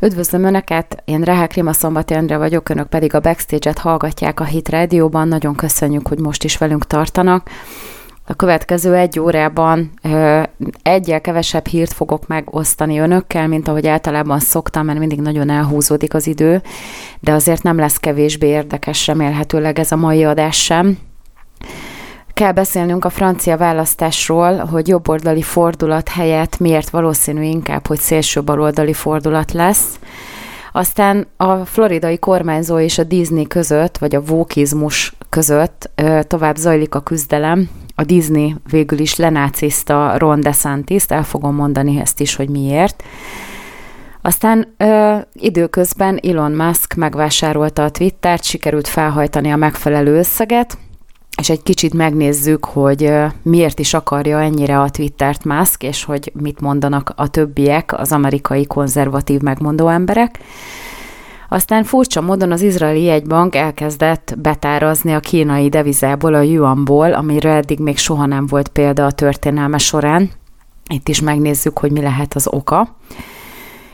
Üdvözlöm Önöket, én Rehek Rima Szombati Endre vagyok, Önök pedig a Backstage-et hallgatják a Hit Radio-ban. Nagyon köszönjük, hogy most is velünk tartanak. A következő egy órában ö, egyel kevesebb hírt fogok megosztani önökkel, mint ahogy általában szoktam, mert mindig nagyon elhúzódik az idő, de azért nem lesz kevésbé érdekes remélhetőleg ez a mai adás sem. Kell beszélnünk a francia választásról, hogy jobboldali fordulat helyett miért valószínű inkább, hogy szélső baloldali fordulat lesz. Aztán a floridai kormányzó és a Disney között, vagy a vókizmus között tovább zajlik a küzdelem. A Disney végül is lenáciszta Ron desantis el fogom mondani ezt is, hogy miért. Aztán ö, időközben Elon Musk megvásárolta a Twittert, sikerült felhajtani a megfelelő összeget, és egy kicsit megnézzük, hogy miért is akarja ennyire a Twittert Musk, és hogy mit mondanak a többiek, az amerikai konzervatív megmondó emberek. Aztán furcsa módon az izraeli jegybank elkezdett betárazni a kínai devizából, a yuanból, amire eddig még soha nem volt példa a történelme során. Itt is megnézzük, hogy mi lehet az oka.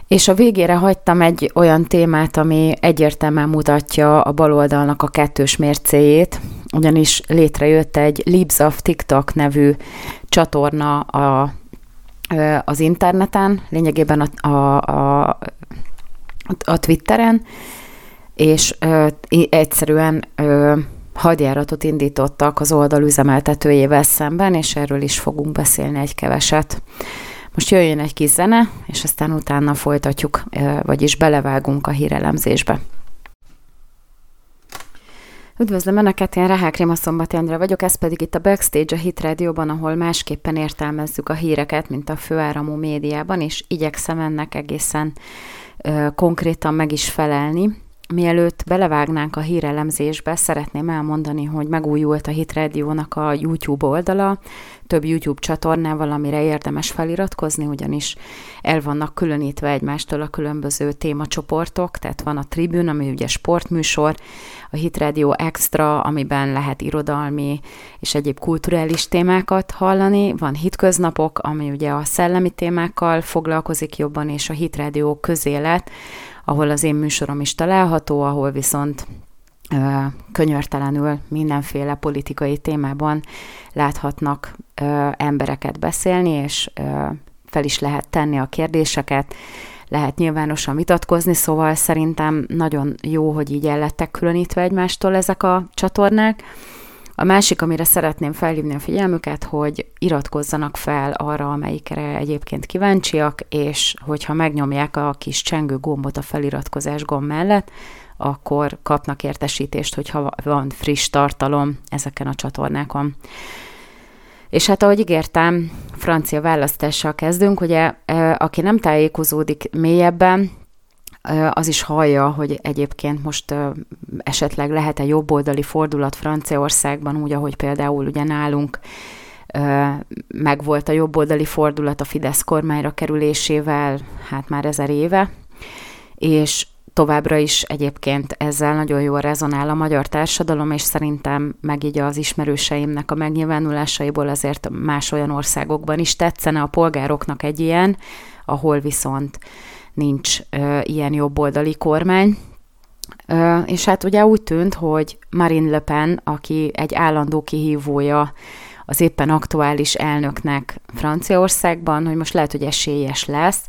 És a végére hagytam egy olyan témát, ami egyértelműen mutatja a baloldalnak a kettős mércéjét, ugyanis létrejött egy Libs of TikTok nevű csatorna a, az interneten, lényegében a, a, a, a Twitteren, és ö, egyszerűen ö, hadjáratot indítottak az oldal üzemeltetőjével szemben, és erről is fogunk beszélni egy keveset. Most jöjjön egy kis zene, és aztán utána folytatjuk, vagyis belevágunk a hírelemzésbe. Üdvözlöm Önöket, én Rehák Réma Szombati Endre vagyok, ez pedig itt a Backstage a Hit Radio-ban, ahol másképpen értelmezzük a híreket, mint a főáramú médiában, és igyekszem ennek egészen ö, konkrétan meg is felelni. Mielőtt belevágnánk a hírelemzésbe, szeretném elmondani, hogy megújult a Hit Radio-nak a YouTube oldala, több YouTube csatornával, amire érdemes feliratkozni, ugyanis el vannak különítve egymástól a különböző témacsoportok, tehát van a Tribune, ami ugye sportműsor, a Hit Radio Extra, amiben lehet irodalmi és egyéb kulturális témákat hallani, van Hitköznapok, ami ugye a szellemi témákkal foglalkozik jobban, és a Hit Radio közélet, ahol az én műsorom is található, ahol viszont könyörtelenül mindenféle politikai témában láthatnak embereket beszélni, és fel is lehet tenni a kérdéseket, lehet nyilvánosan vitatkozni, szóval szerintem nagyon jó, hogy így el lettek különítve egymástól ezek a csatornák. A másik, amire szeretném felhívni a figyelmüket, hogy iratkozzanak fel arra, amelyikre egyébként kíváncsiak, és hogyha megnyomják a kis csengő gombot a feliratkozás gomb mellett, akkor kapnak értesítést, hogyha van friss tartalom ezeken a csatornákon. És hát ahogy ígértem, francia választással kezdünk, ugye aki nem tájékozódik mélyebben, az is hallja, hogy egyébként most esetleg lehet-e jobboldali fordulat Franciaországban, úgy, ahogy például ugye nálunk megvolt a jobboldali fordulat a Fidesz kormányra kerülésével, hát már ezer éve, és továbbra is egyébként ezzel nagyon jól rezonál a magyar társadalom, és szerintem meg így az ismerőseimnek a megnyilvánulásaiból azért más olyan országokban is tetszene a polgároknak egy ilyen, ahol viszont nincs ö, ilyen jobboldali kormány. Ö, és hát ugye úgy tűnt, hogy Marine Le Pen, aki egy állandó kihívója az éppen aktuális elnöknek Franciaországban, hogy most lehet, hogy esélyes lesz.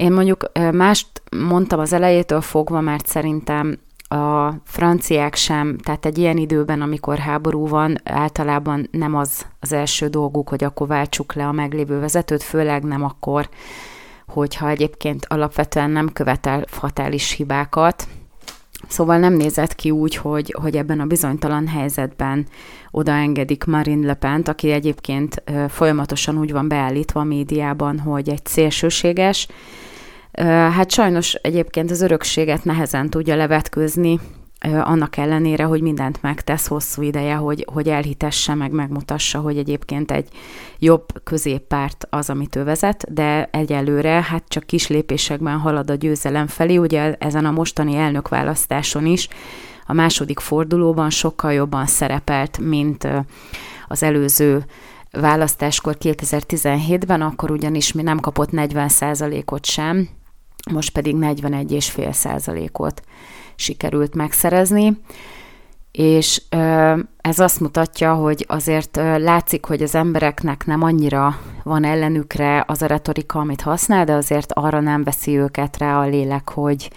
Én mondjuk mást mondtam az elejétől fogva, mert szerintem a franciák sem, tehát egy ilyen időben, amikor háború van, általában nem az az első dolguk, hogy akkor váltsuk le a meglévő vezetőt, főleg nem akkor, hogyha egyébként alapvetően nem követel fatális hibákat. Szóval nem nézett ki úgy, hogy, hogy ebben a bizonytalan helyzetben odaengedik Marine Le Pen, aki egyébként folyamatosan úgy van beállítva a médiában, hogy egy szélsőséges, Hát sajnos egyébként az örökséget nehezen tudja levetkőzni, annak ellenére, hogy mindent megtesz hosszú ideje, hogy, hogy elhitesse, meg megmutassa, hogy egyébként egy jobb középpárt az, amit ő vezet, de egyelőre hát csak kis lépésekben halad a győzelem felé, ugye ezen a mostani elnökválasztáson is a második fordulóban sokkal jobban szerepelt, mint az előző választáskor 2017-ben, akkor ugyanis mi nem kapott 40%-ot sem, most pedig 41,5 százalékot sikerült megszerezni és ez azt mutatja, hogy azért látszik, hogy az embereknek nem annyira van ellenükre az a retorika, amit használ, de azért arra nem veszi őket rá a lélek, hogy,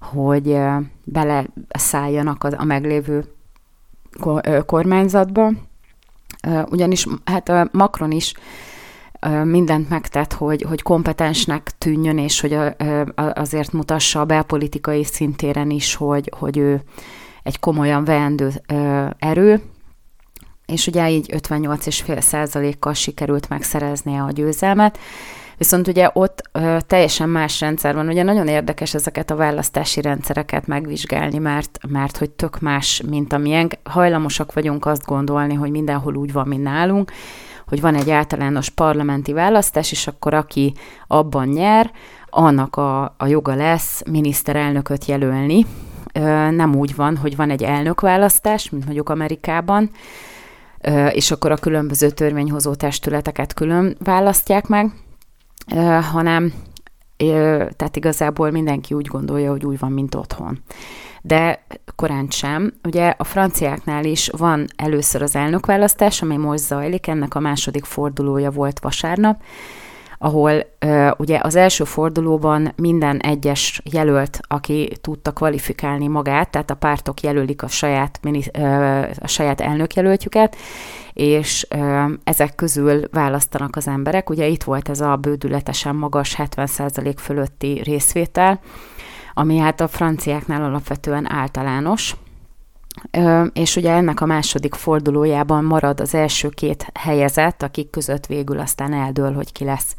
hogy bele szálljanak a meglévő kormányzatba. Ugyanis hát Macron is mindent megtett, hogy, hogy kompetensnek tűnjön, és hogy azért mutassa a belpolitikai szintéren is, hogy, hogy ő egy komolyan veendő erő, és ugye így 58,5 százalékkal sikerült megszereznie a győzelmet. Viszont ugye ott ö, teljesen más rendszer van. Ugye nagyon érdekes ezeket a választási rendszereket megvizsgálni, mert, mert hogy tök más, mint amilyen. Hajlamosak vagyunk azt gondolni, hogy mindenhol úgy van, mint nálunk, hogy van egy általános parlamenti választás, és akkor aki abban nyer, annak a, a joga lesz miniszterelnököt jelölni, nem úgy van, hogy van egy elnökválasztás, mint mondjuk Amerikában, és akkor a különböző törvényhozó testületeket külön választják meg, hanem tehát igazából mindenki úgy gondolja, hogy úgy van, mint otthon. De korán sem. Ugye a franciáknál is van először az elnökválasztás, ami most zajlik, ennek a második fordulója volt vasárnap, ahol uh, ugye az első fordulóban minden egyes jelölt, aki tudta kvalifikálni magát, tehát a pártok jelölik a saját, uh, a saját elnökjelöltjüket, és uh, ezek közül választanak az emberek. Ugye itt volt ez a bődületesen magas 70% fölötti részvétel, ami hát a franciáknál alapvetően általános, és ugye ennek a második fordulójában marad az első két helyezett, akik között végül aztán eldől, hogy ki lesz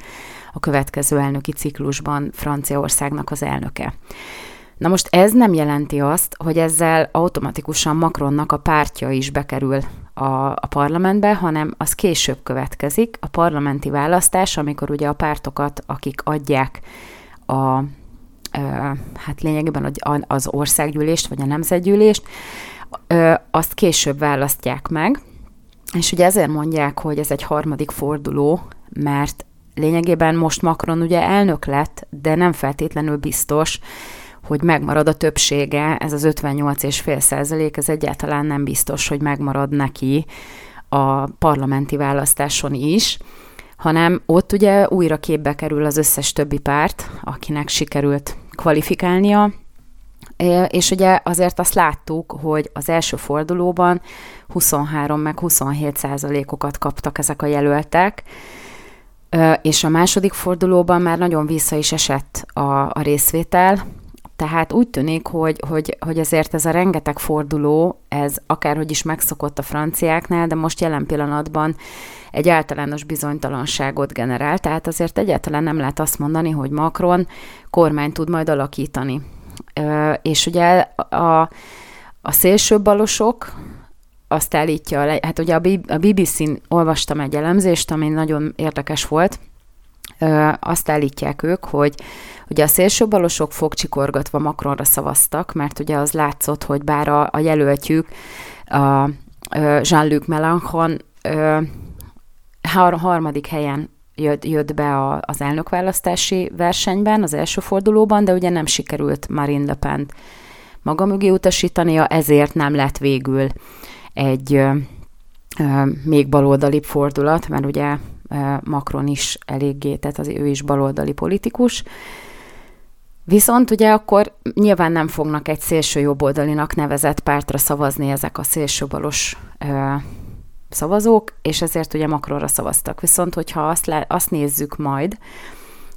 a következő elnöki ciklusban Franciaországnak az elnöke. Na most ez nem jelenti azt, hogy ezzel automatikusan Macronnak a pártja is bekerül a, a parlamentbe, hanem az később következik, a parlamenti választás, amikor ugye a pártokat, akik adják a, hát lényegében az országgyűlést, vagy a nemzetgyűlést, azt később választják meg, és ugye ezért mondják, hogy ez egy harmadik forduló, mert lényegében most Macron ugye elnök lett, de nem feltétlenül biztos, hogy megmarad a többsége, ez az 58,5 százalék, ez egyáltalán nem biztos, hogy megmarad neki a parlamenti választáson is, hanem ott ugye újra képbe kerül az összes többi párt, akinek sikerült kvalifikálnia, és ugye azért azt láttuk, hogy az első fordulóban 23 meg 27 százalékokat kaptak ezek a jelöltek, és a második fordulóban már nagyon vissza is esett a, a részvétel, tehát úgy tűnik, hogy, hogy, hogy azért ez a rengeteg forduló, ez akárhogy is megszokott a franciáknál, de most jelen pillanatban egy általános bizonytalanságot generál, tehát azért egyáltalán nem lehet azt mondani, hogy Macron kormány tud majd alakítani. És ugye a, a szélső balosok azt állítja, hát ugye a BBC-n olvastam egy elemzést, ami nagyon érdekes volt, azt állítják ők, hogy ugye a szélsőbalosok fogcsikorgatva Macronra szavaztak, mert ugye az látszott, hogy bár a, a jelöltjük, a Jean-Luc Mélenchon harmadik helyen jött, jött be a, az elnökválasztási versenyben, az első fordulóban, de ugye nem sikerült Marine Le Pen maga mögé utasítania, ezért nem lett végül egy még baloldali fordulat, mert ugye Macron is eléggé, tehát az, ő is baloldali politikus. Viszont ugye akkor nyilván nem fognak egy szélső jobboldalinak nevezett pártra szavazni ezek a szélsőbalos szavazók, és ezért ugye Macronra szavaztak. Viszont, hogyha azt, le, azt nézzük majd,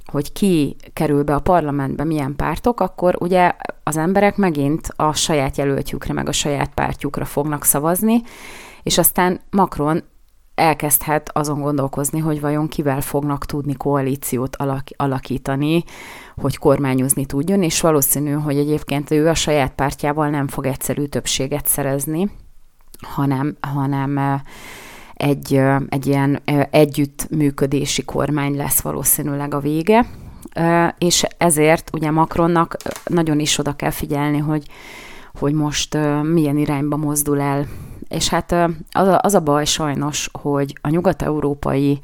hogy ki kerül be a parlamentbe, milyen pártok, akkor ugye az emberek megint a saját jelöltjükre, meg a saját pártjukra fognak szavazni, és aztán Macron elkezdhet azon gondolkozni, hogy vajon kivel fognak tudni koalíciót alak- alakítani, hogy kormányozni tudjon, és valószínű, hogy egyébként ő a saját pártjával nem fog egyszerű többséget szerezni, hanem, hanem egy, egy ilyen együttműködési kormány lesz valószínűleg a vége, és ezért ugye Macronnak nagyon is oda kell figyelni, hogy, hogy most milyen irányba mozdul el. És hát az a, az a baj sajnos, hogy a nyugat-európai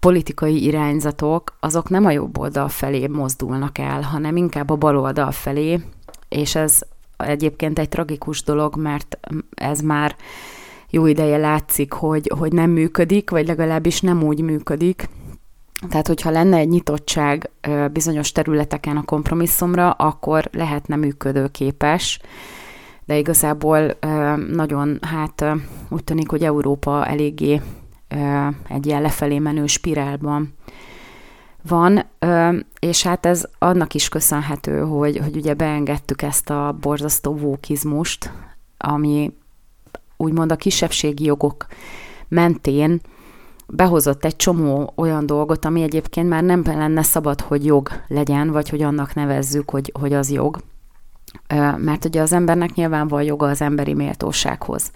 politikai irányzatok, azok nem a jobb oldal felé mozdulnak el, hanem inkább a bal oldal felé, és ez egyébként egy tragikus dolog, mert ez már jó ideje látszik, hogy, hogy nem működik, vagy legalábbis nem úgy működik. Tehát, hogyha lenne egy nyitottság bizonyos területeken a kompromisszumra, akkor lehetne működőképes, de igazából nagyon, hát úgy tűnik, hogy Európa eléggé egy ilyen lefelé menő spirálban van, és hát ez annak is köszönhető, hogy, hogy ugye beengedtük ezt a borzasztó vókizmust, ami úgymond a kisebbségi jogok mentén behozott egy csomó olyan dolgot, ami egyébként már nem lenne szabad, hogy jog legyen, vagy hogy annak nevezzük, hogy, hogy az jog. Mert ugye az embernek nyilván van joga az emberi méltósághoz.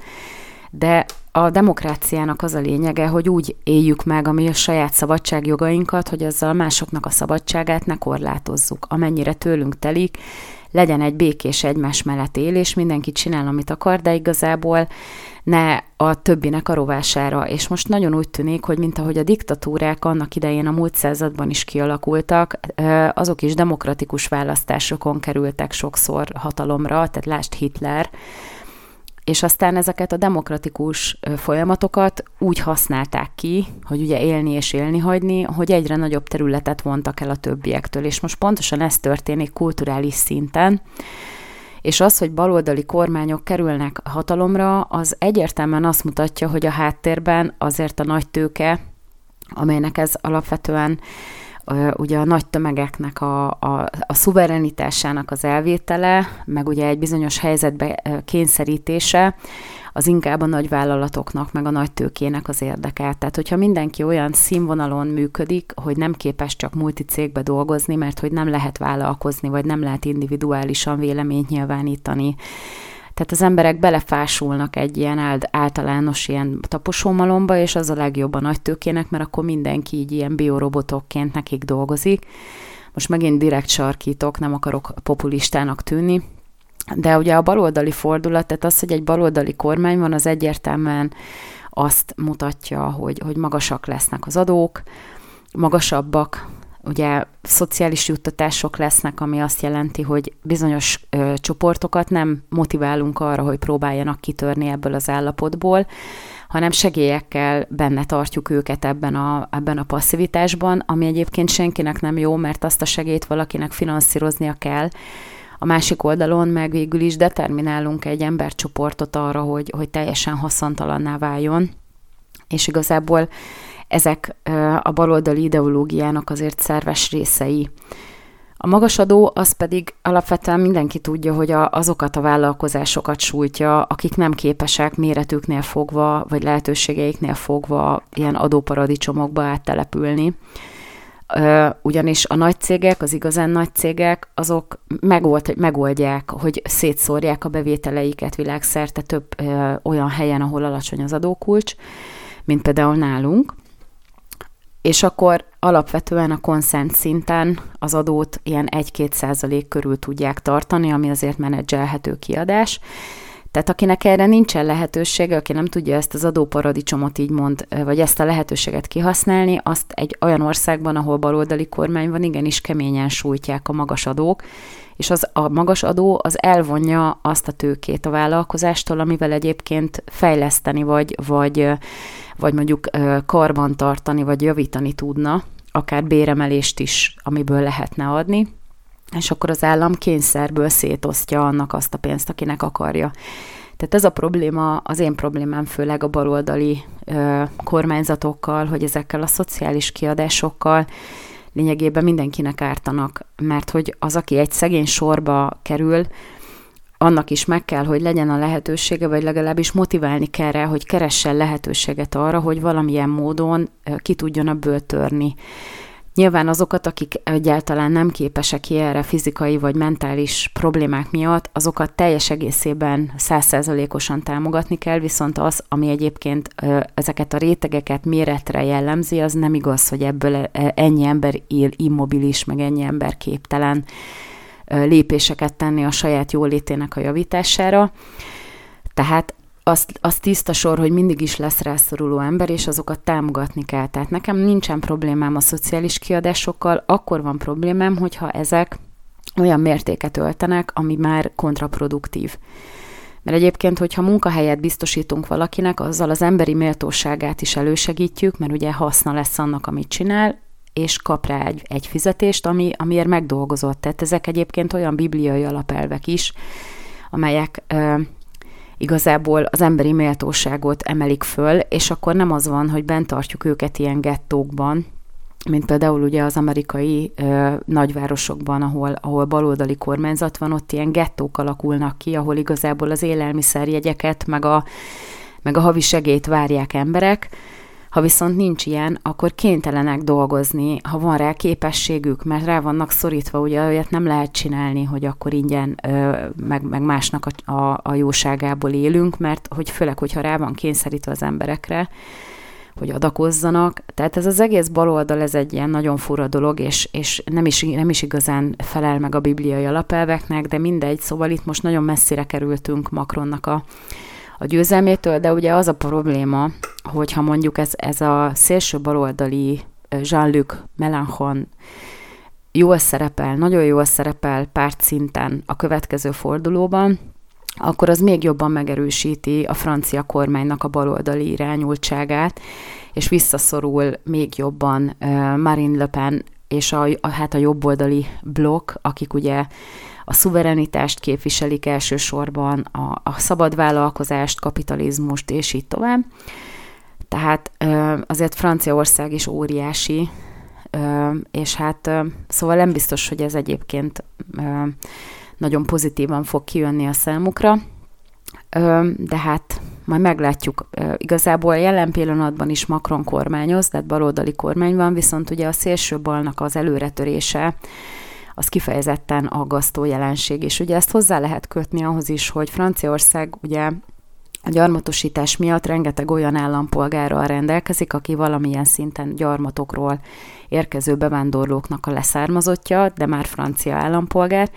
De a demokráciának az a lényege, hogy úgy éljük meg a mi a saját szabadságjogainkat, hogy azzal másoknak a szabadságát ne korlátozzuk. Amennyire tőlünk telik, legyen egy békés egymás mellett élés, mindenki csinál, amit akar, de igazából ne a többinek a rovására. És most nagyon úgy tűnik, hogy mint ahogy a diktatúrák annak idején a múlt században is kialakultak, azok is demokratikus választásokon kerültek sokszor hatalomra, tehát lást Hitler, és aztán ezeket a demokratikus folyamatokat úgy használták ki, hogy ugye élni és élni hagyni, hogy egyre nagyobb területet vontak el a többiektől. És most pontosan ez történik kulturális szinten, és az, hogy baloldali kormányok kerülnek hatalomra, az egyértelműen azt mutatja, hogy a háttérben azért a nagy tőke, amelynek ez alapvetően ugye a nagy tömegeknek a, a, a szuverenitásának az elvétele, meg ugye egy bizonyos helyzetbe kényszerítése, az inkább a nagy vállalatoknak, meg a nagy tőkének az érdeke. Tehát, hogyha mindenki olyan színvonalon működik, hogy nem képes csak multicégbe dolgozni, mert hogy nem lehet vállalkozni, vagy nem lehet individuálisan véleményt nyilvánítani, tehát az emberek belefásulnak egy ilyen általános ilyen taposómalomba, és az a legjobb a nagy tőkének, mert akkor mindenki így ilyen biorobotokként nekik dolgozik. Most megint direkt sarkítok, nem akarok populistának tűnni, de ugye a baloldali fordulat, tehát az, hogy egy baloldali kormány van, az egyértelműen azt mutatja, hogy, hogy magasak lesznek az adók, magasabbak ugye szociális juttatások lesznek, ami azt jelenti, hogy bizonyos ö, csoportokat nem motiválunk arra, hogy próbáljanak kitörni ebből az állapotból, hanem segélyekkel benne tartjuk őket ebben a, ebben a passzivitásban, ami egyébként senkinek nem jó, mert azt a segélyt valakinek finanszíroznia kell, a másik oldalon meg végül is determinálunk egy embercsoportot arra, hogy, hogy teljesen haszontalanná váljon, és igazából ezek a baloldali ideológiának azért szerves részei. A magas adó az pedig alapvetően mindenki tudja, hogy a, azokat a vállalkozásokat sújtja, akik nem képesek méretüknél fogva, vagy lehetőségeiknél fogva ilyen adóparadicsomokba áttelepülni. Ugyanis a nagy cégek, az igazán nagy cégek, azok megold, megoldják, hogy szétszórják a bevételeiket világszerte több olyan helyen, ahol alacsony az adókulcs, mint például nálunk és akkor alapvetően a konszent szinten az adót ilyen 1-2 százalék körül tudják tartani, ami azért menedzselhető kiadás. Tehát akinek erre nincsen lehetősége, aki nem tudja ezt az adóparadicsomot így mond, vagy ezt a lehetőséget kihasználni, azt egy olyan országban, ahol baloldali kormány van, igenis keményen sújtják a magas adók, és az a magas adó az elvonja azt a tőkét a vállalkozástól, amivel egyébként fejleszteni, vagy, vagy vagy mondjuk karban tartani, vagy javítani tudna, akár béremelést is, amiből lehetne adni, és akkor az állam kényszerből szétosztja annak azt a pénzt, akinek akarja. Tehát ez a probléma, az én problémám főleg a baloldali ö, kormányzatokkal, hogy ezekkel a szociális kiadásokkal lényegében mindenkinek ártanak, mert hogy az, aki egy szegény sorba kerül, annak is meg kell, hogy legyen a lehetősége, vagy legalábbis motiválni kell rá, hogy keressen lehetőséget arra, hogy valamilyen módon ki tudjon ebből törni. Nyilván azokat, akik egyáltalán nem képesek erre fizikai vagy mentális problémák miatt, azokat teljes egészében százszerzalékosan támogatni kell, viszont az, ami egyébként ezeket a rétegeket méretre jellemzi, az nem igaz, hogy ebből ennyi ember él immobilis, meg ennyi ember képtelen lépéseket tenni a saját jólétének a javítására. Tehát az, az tiszta sor, hogy mindig is lesz rászoruló ember, és azokat támogatni kell. Tehát nekem nincsen problémám a szociális kiadásokkal, akkor van problémám, hogyha ezek olyan mértéket öltenek, ami már kontraproduktív. Mert egyébként, hogyha munkahelyet biztosítunk valakinek, azzal az emberi méltóságát is elősegítjük, mert ugye haszna lesz annak, amit csinál, és kap rá egy, egy fizetést, ami, amiért megdolgozott. Tehát ezek egyébként olyan bibliai alapelvek is, amelyek igazából az emberi méltóságot emelik föl, és akkor nem az van, hogy bent tartjuk őket ilyen gettókban, mint például ugye az amerikai ö, nagyvárosokban, ahol, ahol baloldali kormányzat van, ott ilyen gettók alakulnak ki, ahol igazából az élelmiszerjegyeket, meg a, meg a havi segélyt várják emberek, ha viszont nincs ilyen, akkor kénytelenek dolgozni, ha van rá képességük, mert rá vannak szorítva, ugye olyat nem lehet csinálni, hogy akkor ingyen ö, meg, meg másnak a, a, a jóságából élünk, mert hogy főleg, hogyha rá van kényszerítve az emberekre, hogy adakozzanak. Tehát ez az egész baloldal, ez egy ilyen nagyon fura dolog, és, és nem, is, nem is igazán felel meg a bibliai alapelveknek, de mindegy, szóval itt most nagyon messzire kerültünk Macronnak a, a győzelmétől, de ugye az a probléma, hogyha mondjuk ez, ez a szélső baloldali Jean-Luc Mélenchon jól szerepel, nagyon jól szerepel pártszinten a következő fordulóban, akkor az még jobban megerősíti a francia kormánynak a baloldali irányultságát, és visszaszorul még jobban Marine Le Pen és a, a, hát a jobboldali blokk, akik ugye a szuverenitást képviselik elsősorban, a, a szabad vállalkozást, kapitalizmust, és így tovább. Tehát azért Franciaország is óriási, és hát szóval nem biztos, hogy ez egyébként nagyon pozitívan fog kijönni a számukra, de hát majd meglátjuk. Igazából jelen pillanatban is Macron kormányoz, tehát baloldali kormány van, viszont ugye a szélső balnak az előretörése az kifejezetten aggasztó jelenség, és ugye ezt hozzá lehet kötni ahhoz is, hogy Franciaország ugye a gyarmatosítás miatt rengeteg olyan állampolgárral rendelkezik, aki valamilyen szinten gyarmatokról érkező bevándorlóknak a leszármazottja, de már francia állampolgár,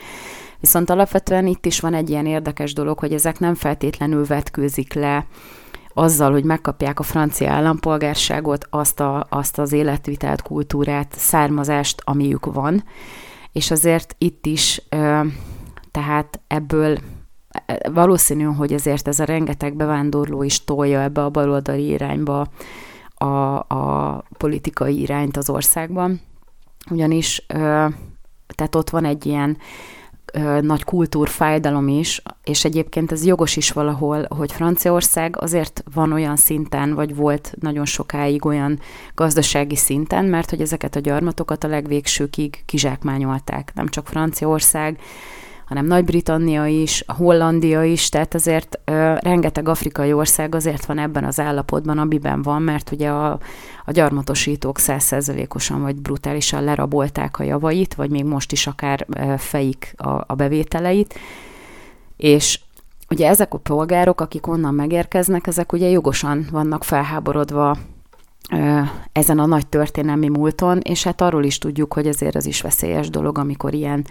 Viszont alapvetően itt is van egy ilyen érdekes dolog, hogy ezek nem feltétlenül vetkőzik le azzal, hogy megkapják a francia állampolgárságot, azt, a, azt az életvitelt, kultúrát, származást, amiük van. És azért itt is, tehát ebből valószínű, hogy ezért ez a rengeteg bevándorló is tolja ebbe a baloldali irányba a, a politikai irányt az országban. Ugyanis tehát ott van egy ilyen nagy kultúrfájdalom is, és egyébként ez jogos is valahol, hogy Franciaország azért van olyan szinten, vagy volt nagyon sokáig olyan gazdasági szinten, mert hogy ezeket a gyarmatokat a legvégsőkig kizsákmányolták. Nem csak Franciaország, hanem Nagy-Britannia is, a Hollandia is, tehát azért ö, rengeteg afrikai ország azért van ebben az állapotban, amiben van, mert ugye a, a gyarmatosítók százszerzelékosan vagy brutálisan lerabolták a javait, vagy még most is akár ö, fejik a, a bevételeit, és ugye ezek a polgárok, akik onnan megérkeznek, ezek ugye jogosan vannak felháborodva ezen a nagy történelmi múlton, és hát arról is tudjuk, hogy ezért az is veszélyes dolog, amikor ilyen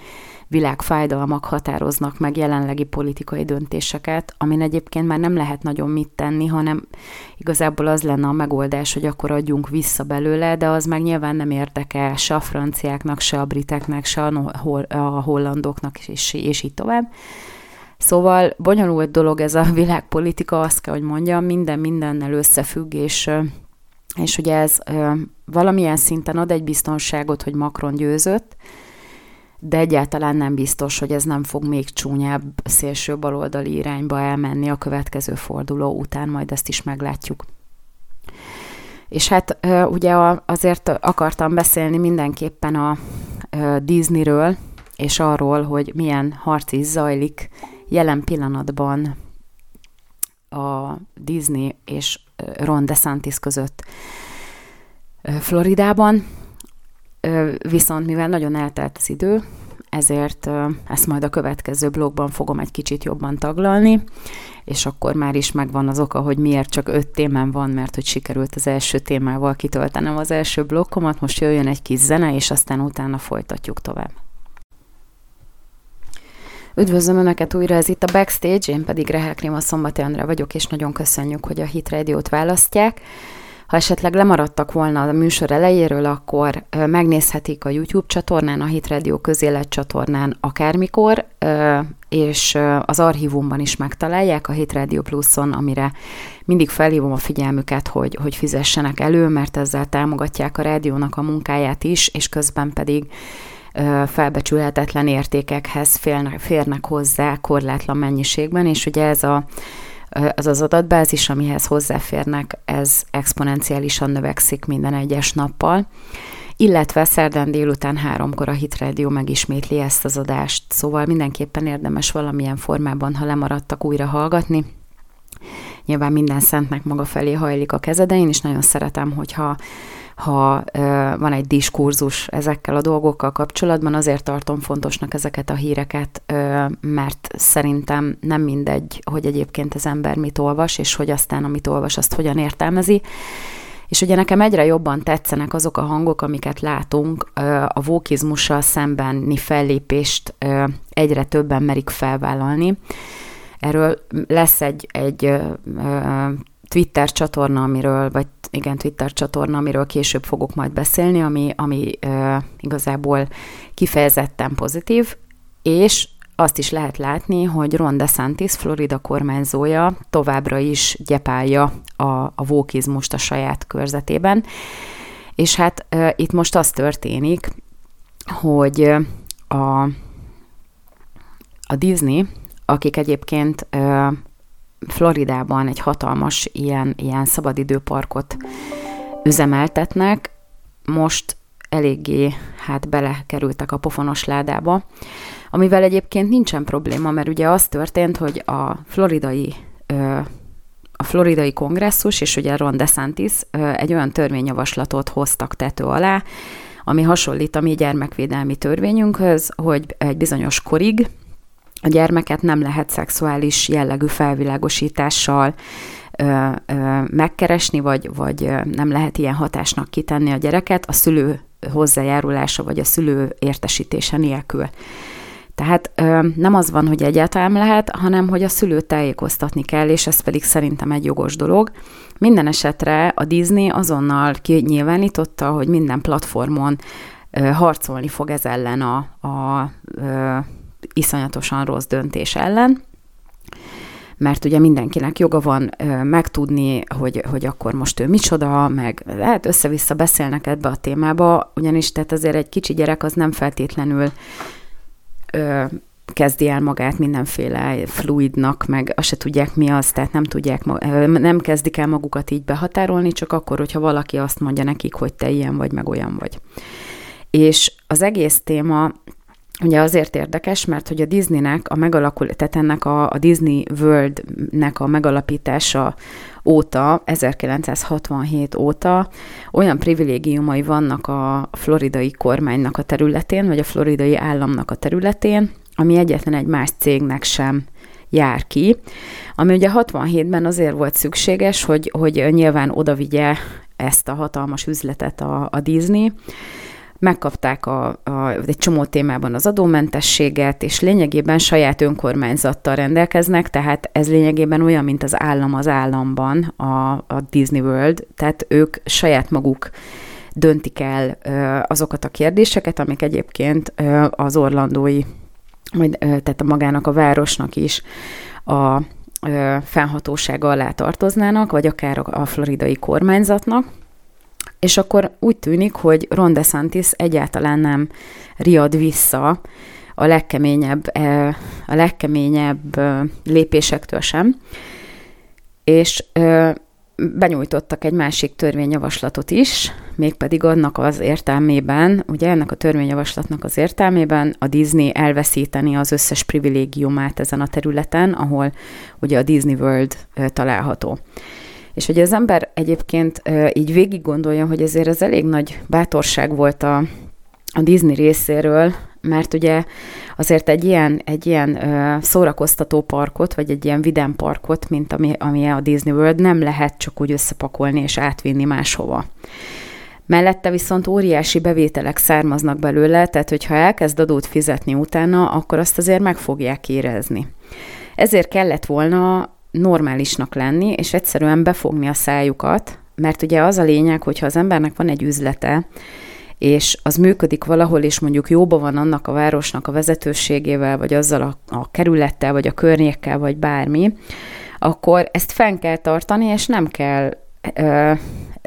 világfájdalmak határoznak meg jelenlegi politikai döntéseket, amin egyébként már nem lehet nagyon mit tenni, hanem igazából az lenne a megoldás, hogy akkor adjunk vissza belőle, de az meg nyilván nem érdekel se a franciáknak, se a briteknek, se a hollandoknak, és, és így tovább. Szóval bonyolult dolog ez a világpolitika, azt kell, hogy mondjam, minden mindennel összefügg, és és ugye ez ö, valamilyen szinten ad egy biztonságot, hogy Macron győzött, de egyáltalán nem biztos, hogy ez nem fog még csúnyább szélső baloldali irányba elmenni a következő forduló után, majd ezt is meglátjuk. És hát ugye azért akartam beszélni mindenképpen a Disneyről, és arról, hogy milyen harc is zajlik jelen pillanatban a Disney és Ron DeSantis között Floridában. Viszont mivel nagyon eltelt az idő, ezért ezt majd a következő blogban fogom egy kicsit jobban taglalni, és akkor már is megvan az oka, hogy miért csak öt témám van, mert hogy sikerült az első témával kitöltenem az első blokkomat, most jöjjön egy kis zene, és aztán utána folytatjuk tovább. Üdvözlöm Önöket újra, ez itt a Backstage, én pedig Rehel Krima Szombati Andrá vagyok, és nagyon köszönjük, hogy a Hit Radio-t választják. Ha esetleg lemaradtak volna a műsor elejéről, akkor megnézhetik a YouTube csatornán, a Hit Radio közélet csatornán akármikor, és az archívumban is megtalálják a Hit Radio Pluson, amire mindig felhívom a figyelmüket, hogy, hogy fizessenek elő, mert ezzel támogatják a rádiónak a munkáját is, és közben pedig felbecsülhetetlen értékekhez férnek, férnek hozzá korlátlan mennyiségben, és ugye ez a az az adatbázis, amihez hozzáférnek, ez exponenciálisan növekszik minden egyes nappal, illetve szerdán délután háromkor a Hit Radio megismétli ezt az adást, szóval mindenképpen érdemes valamilyen formában, ha lemaradtak, újra hallgatni. Nyilván minden szentnek maga felé hajlik a keze, de én is nagyon szeretem, hogyha ha van egy diskurzus ezekkel a dolgokkal kapcsolatban, azért tartom fontosnak ezeket a híreket, mert szerintem nem mindegy, hogy egyébként az ember mit olvas, és hogy aztán amit olvas, azt hogyan értelmezi. És ugye nekem egyre jobban tetszenek azok a hangok, amiket látunk, a vókizmussal szembeni fellépést egyre többen merik felvállalni. Erről lesz egy, egy Twitter csatorna, amiről, vagy igen, Twitter csatorna, amiről később fogok majd beszélni, ami, ami uh, igazából kifejezetten pozitív, és azt is lehet látni, hogy Ron DeSantis, Florida kormányzója továbbra is gyepálja a, a vókizmust a saját körzetében. És hát uh, itt most az történik, hogy a, a Disney, akik egyébként uh, Floridában egy hatalmas ilyen, ilyen szabadidőparkot üzemeltetnek, most eléggé hát belekerültek a pofonos ládába, amivel egyébként nincsen probléma, mert ugye az történt, hogy a floridai a floridai kongresszus és ugye Ron DeSantis egy olyan törvényjavaslatot hoztak tető alá, ami hasonlít a mi gyermekvédelmi törvényünkhöz, hogy egy bizonyos korig a gyermeket nem lehet szexuális jellegű felvilágosítással ö, ö, megkeresni, vagy, vagy nem lehet ilyen hatásnak kitenni a gyereket a szülő hozzájárulása, vagy a szülő értesítése nélkül. Tehát ö, nem az van, hogy egyáltalán lehet, hanem hogy a szülőt tájékoztatni kell, és ez pedig szerintem egy jogos dolog. Minden esetre a Disney azonnal kinyilvánította, hogy minden platformon ö, harcolni fog ez ellen a, a ö, iszonyatosan rossz döntés ellen, mert ugye mindenkinek joga van ö, megtudni, hogy, hogy akkor most ő micsoda, meg lehet össze-vissza beszélnek ebbe a témába, ugyanis tehát azért egy kicsi gyerek az nem feltétlenül ö, kezdi el magát mindenféle fluidnak, meg azt se tudják mi az, tehát nem tudják, nem kezdik el magukat így behatárolni, csak akkor, hogyha valaki azt mondja nekik, hogy te ilyen vagy, meg olyan vagy. És az egész téma Ugye azért érdekes, mert hogy a Disneynek a megalakul, tehát ennek a, a Disney World-nek a megalapítása óta, 1967 óta olyan privilégiumai vannak a floridai kormánynak a területén, vagy a floridai államnak a területén, ami egyetlen egy más cégnek sem jár ki, ami ugye 67-ben azért volt szükséges, hogy, hogy nyilván odavigye ezt a hatalmas üzletet a, a Disney, megkapták a, a, egy csomó témában az adómentességet, és lényegében saját önkormányzattal rendelkeznek, tehát ez lényegében olyan, mint az állam az államban, a, a Disney World, tehát ők saját maguk döntik el azokat a kérdéseket, amik egyébként az orlandói, majd, tehát a magának a városnak is a fennhatósága alá tartoznának, vagy akár a floridai kormányzatnak, és akkor úgy tűnik, hogy Ron DeSantis egyáltalán nem riad vissza a legkeményebb, a legkeményebb lépésektől sem, és benyújtottak egy másik törvényjavaslatot is, mégpedig annak az értelmében, ugye ennek a törvényjavaslatnak az értelmében a Disney elveszíteni az összes privilégiumát ezen a területen, ahol ugye a Disney World található. És hogy az ember egyébként így végig gondolja, hogy ezért ez elég nagy bátorság volt a, a Disney részéről, mert ugye azért egy ilyen, egy ilyen szórakoztató parkot, vagy egy ilyen vidám parkot, mint ami, ami a Disney World, nem lehet csak úgy összepakolni és átvinni máshova. Mellette viszont óriási bevételek származnak belőle, tehát hogyha elkezd adót fizetni utána, akkor azt azért meg fogják érezni. Ezért kellett volna normálisnak lenni, és egyszerűen befogni a szájukat, mert ugye az a lényeg, hogyha az embernek van egy üzlete, és az működik valahol, és mondjuk jóban van annak a városnak a vezetőségével, vagy azzal a, a kerülettel, vagy a környékkel, vagy bármi, akkor ezt fenn kell tartani, és nem kell ö,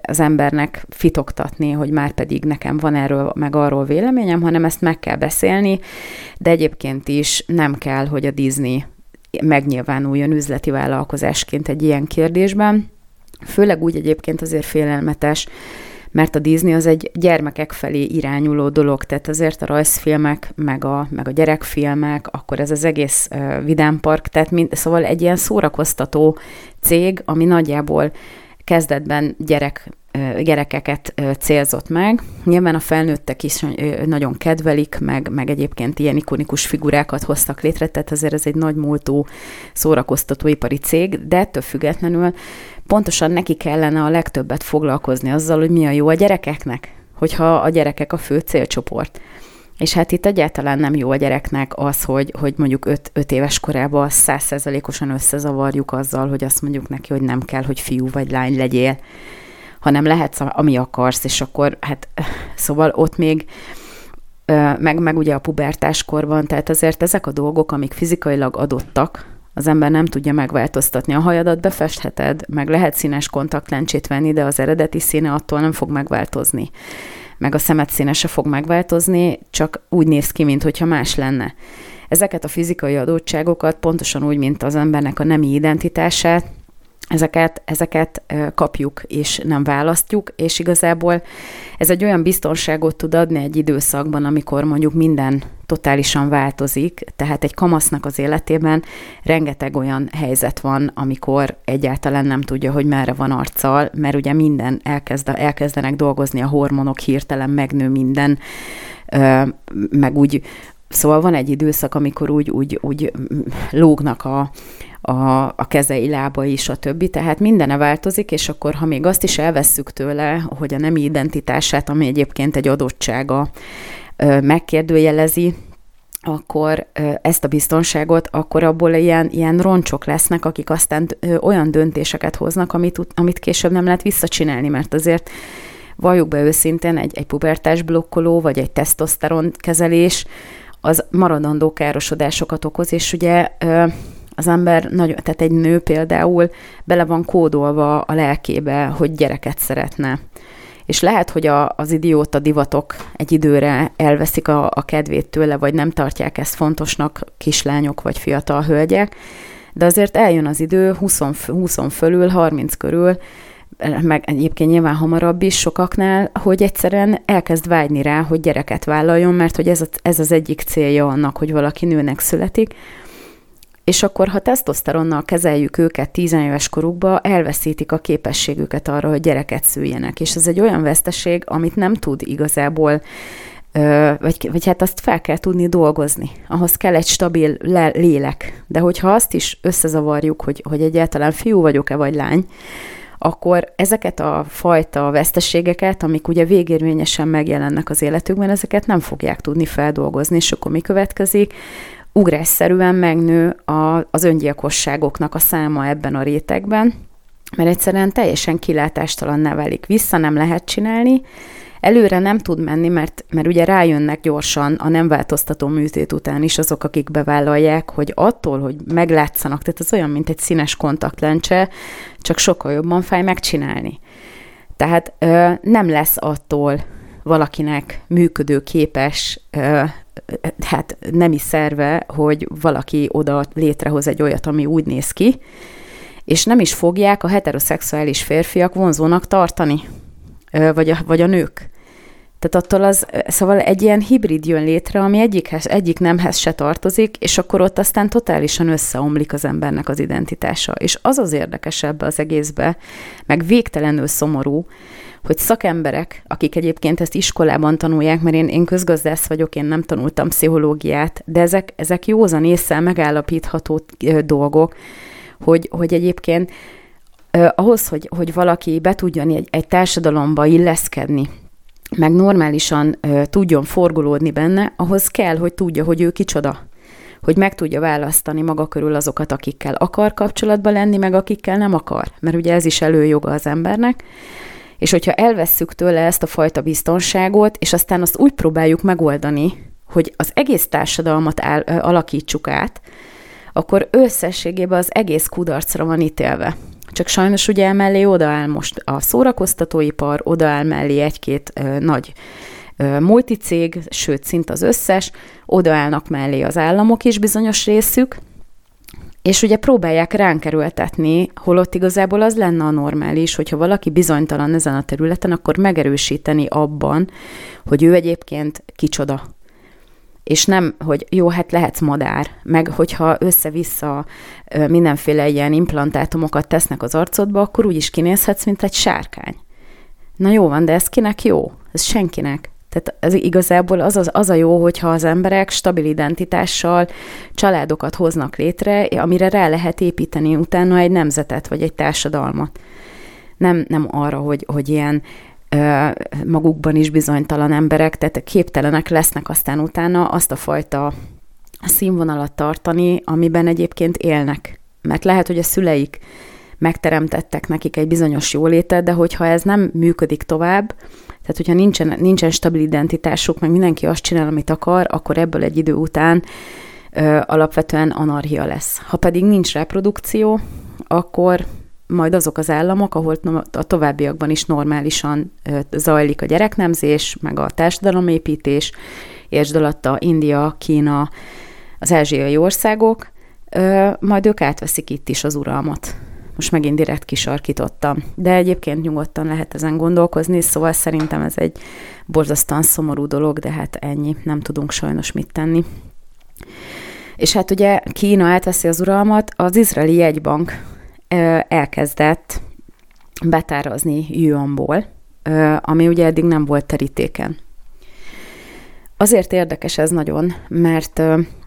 az embernek fitoktatni, hogy már pedig nekem van erről meg arról véleményem, hanem ezt meg kell beszélni, de egyébként is nem kell, hogy a Disney megnyilvánuljon üzleti vállalkozásként egy ilyen kérdésben. Főleg úgy egyébként azért félelmetes, mert a Disney az egy gyermekek felé irányuló dolog, tehát azért a rajzfilmek, meg a, meg a gyerekfilmek, akkor ez az egész uh, vidámpark, tehát mind, szóval egy ilyen szórakoztató cég, ami nagyjából kezdetben gyerek gyerekeket célzott meg. Nyilván a felnőttek is nagyon kedvelik, meg, meg egyébként ilyen ikonikus figurákat hoztak létre, tehát azért ez egy nagy múltú szórakoztatóipari cég, de ettől függetlenül pontosan neki kellene a legtöbbet foglalkozni azzal, hogy mi a jó a gyerekeknek, hogyha a gyerekek a fő célcsoport. És hát itt egyáltalán nem jó a gyereknek az, hogy, hogy mondjuk 5 éves korában százszerzalékosan összezavarjuk azzal, hogy azt mondjuk neki, hogy nem kell, hogy fiú vagy lány legyél, hanem lehetsz, ami akarsz, és akkor hát szóval ott még meg, meg ugye a pubertáskorban, tehát azért ezek a dolgok, amik fizikailag adottak, az ember nem tudja megváltoztatni. A hajadat befestheted, meg lehet színes kontaktlencsét venni, de az eredeti színe attól nem fog megváltozni. Meg a szemed színe se fog megváltozni, csak úgy néz ki, mintha más lenne. Ezeket a fizikai adottságokat pontosan úgy, mint az embernek a nemi identitását, ezeket, ezeket kapjuk, és nem választjuk, és igazából ez egy olyan biztonságot tud adni egy időszakban, amikor mondjuk minden totálisan változik, tehát egy kamasznak az életében rengeteg olyan helyzet van, amikor egyáltalán nem tudja, hogy merre van arccal, mert ugye minden elkezd, elkezdenek dolgozni a hormonok, hirtelen megnő minden, meg úgy, Szóval van egy időszak, amikor úgy, úgy, úgy lógnak a, a, a kezei, lábai, többi, tehát mindene változik, és akkor, ha még azt is elvesszük tőle, hogy a nemi identitását, ami egyébként egy adottsága, megkérdőjelezi, akkor ezt a biztonságot, akkor abból ilyen, ilyen roncsok lesznek, akik aztán olyan döntéseket hoznak, amit, amit később nem lehet visszacsinálni, mert azért valljuk be őszintén, egy, egy pubertás blokkoló, vagy egy tesztoszteron kezelés, az maradandó károsodásokat okoz, és ugye az ember, nagyon, tehát egy nő például bele van kódolva a lelkébe, hogy gyereket szeretne. És lehet, hogy a, az idióta divatok egy időre elveszik a, a kedvét tőle, vagy nem tartják ezt fontosnak kislányok vagy fiatal hölgyek, de azért eljön az idő 20, 20 fölül, 30 körül, meg egyébként nyilván hamarabb is sokaknál, hogy egyszerűen elkezd vágyni rá, hogy gyereket vállaljon, mert hogy ez, a, ez az egyik célja annak, hogy valaki nőnek születik, és akkor, ha tesztoszteronnal kezeljük őket tizenéves korukba, elveszítik a képességüket arra, hogy gyereket szüljenek. És ez egy olyan veszteség, amit nem tud igazából vagy, vagy hát azt fel kell tudni dolgozni. Ahhoz kell egy stabil le- lélek. De hogyha azt is összezavarjuk, hogy, hogy egyáltalán fiú vagyok-e vagy lány, akkor ezeket a fajta veszteségeket, amik ugye végérvényesen megjelennek az életükben, ezeket nem fogják tudni feldolgozni, és akkor mi következik? ugrásszerűen megnő a, az öngyilkosságoknak a száma ebben a rétegben, mert egyszerűen teljesen kilátástalan nevelik. Vissza nem lehet csinálni, előre nem tud menni, mert, mert ugye rájönnek gyorsan a nem változtató műtét után is azok, akik bevállalják, hogy attól, hogy meglátszanak, tehát ez olyan, mint egy színes kontaktlencse, csak sokkal jobban fáj megcsinálni. Tehát ö, nem lesz attól valakinek működőképes ö, hát nemi szerve, hogy valaki oda létrehoz egy olyat, ami úgy néz ki, és nem is fogják a heteroszexuális férfiak vonzónak tartani, vagy a, vagy a nők. Tehát attól az, szóval egy ilyen hibrid jön létre, ami egyikhez, egyik nemhez se tartozik, és akkor ott aztán totálisan összeomlik az embernek az identitása. És az az érdekesebb az egészbe, meg végtelenül szomorú, hogy szakemberek, akik egyébként ezt iskolában tanulják, mert én, én közgazdász vagyok, én nem tanultam pszichológiát, de ezek, ezek józan észre megállapítható dolgok, hogy, hogy egyébként ahhoz, hogy, hogy valaki be tudjon egy, egy társadalomba illeszkedni, meg normálisan ö, tudjon forgolódni benne, ahhoz kell, hogy tudja, hogy ő kicsoda. Hogy meg tudja választani maga körül azokat, akikkel akar kapcsolatban lenni, meg akikkel nem akar. Mert ugye ez is előjoga az embernek. És hogyha elvesszük tőle ezt a fajta biztonságot, és aztán azt úgy próbáljuk megoldani, hogy az egész társadalmat áll, ö, alakítsuk át, akkor összességében az egész kudarcra van ítélve. Csak sajnos ugye emellé odaáll most a szórakoztatóipar, odaáll mellé egy-két nagy multicég, sőt, szint az összes, odaállnak mellé az államok is bizonyos részük, és ugye próbálják ránk erőltetni, holott igazából az lenne a normális, hogyha valaki bizonytalan ezen a területen, akkor megerősíteni abban, hogy ő egyébként kicsoda, és nem, hogy jó, hát lehetsz madár, meg hogyha össze-vissza mindenféle ilyen implantátumokat tesznek az arcodba, akkor úgy is kinézhetsz, mint egy sárkány. Na jó van, de ez kinek jó? Ez senkinek. Tehát ez igazából az, az, az a jó, hogyha az emberek stabil identitással családokat hoznak létre, amire rá lehet építeni utána egy nemzetet, vagy egy társadalmat. Nem, nem arra, hogy, hogy ilyen magukban is bizonytalan emberek, tehát képtelenek lesznek aztán utána azt a fajta színvonalat tartani, amiben egyébként élnek. Mert lehet, hogy a szüleik megteremtettek nekik egy bizonyos jólétet, de hogyha ez nem működik tovább, tehát hogyha nincsen, nincsen stabil identitásuk, meg mindenki azt csinál, amit akar, akkor ebből egy idő után ö, alapvetően anarchia lesz. Ha pedig nincs reprodukció, akkor majd azok az államok, ahol a továbbiakban is normálisan zajlik a gyereknemzés, meg a társadalomépítés, értsd alatta India, Kína, az ázsiai országok, majd ők átveszik itt is az uralmat. Most megint direkt kisarkítottam. De egyébként nyugodtan lehet ezen gondolkozni, szóval szerintem ez egy borzasztóan szomorú dolog, de hát ennyi, nem tudunk sajnos mit tenni. És hát ugye Kína átveszi az uralmat, az izraeli jegybank elkezdett betárazni yuanból, ami ugye eddig nem volt terítéken. Azért érdekes ez nagyon, mert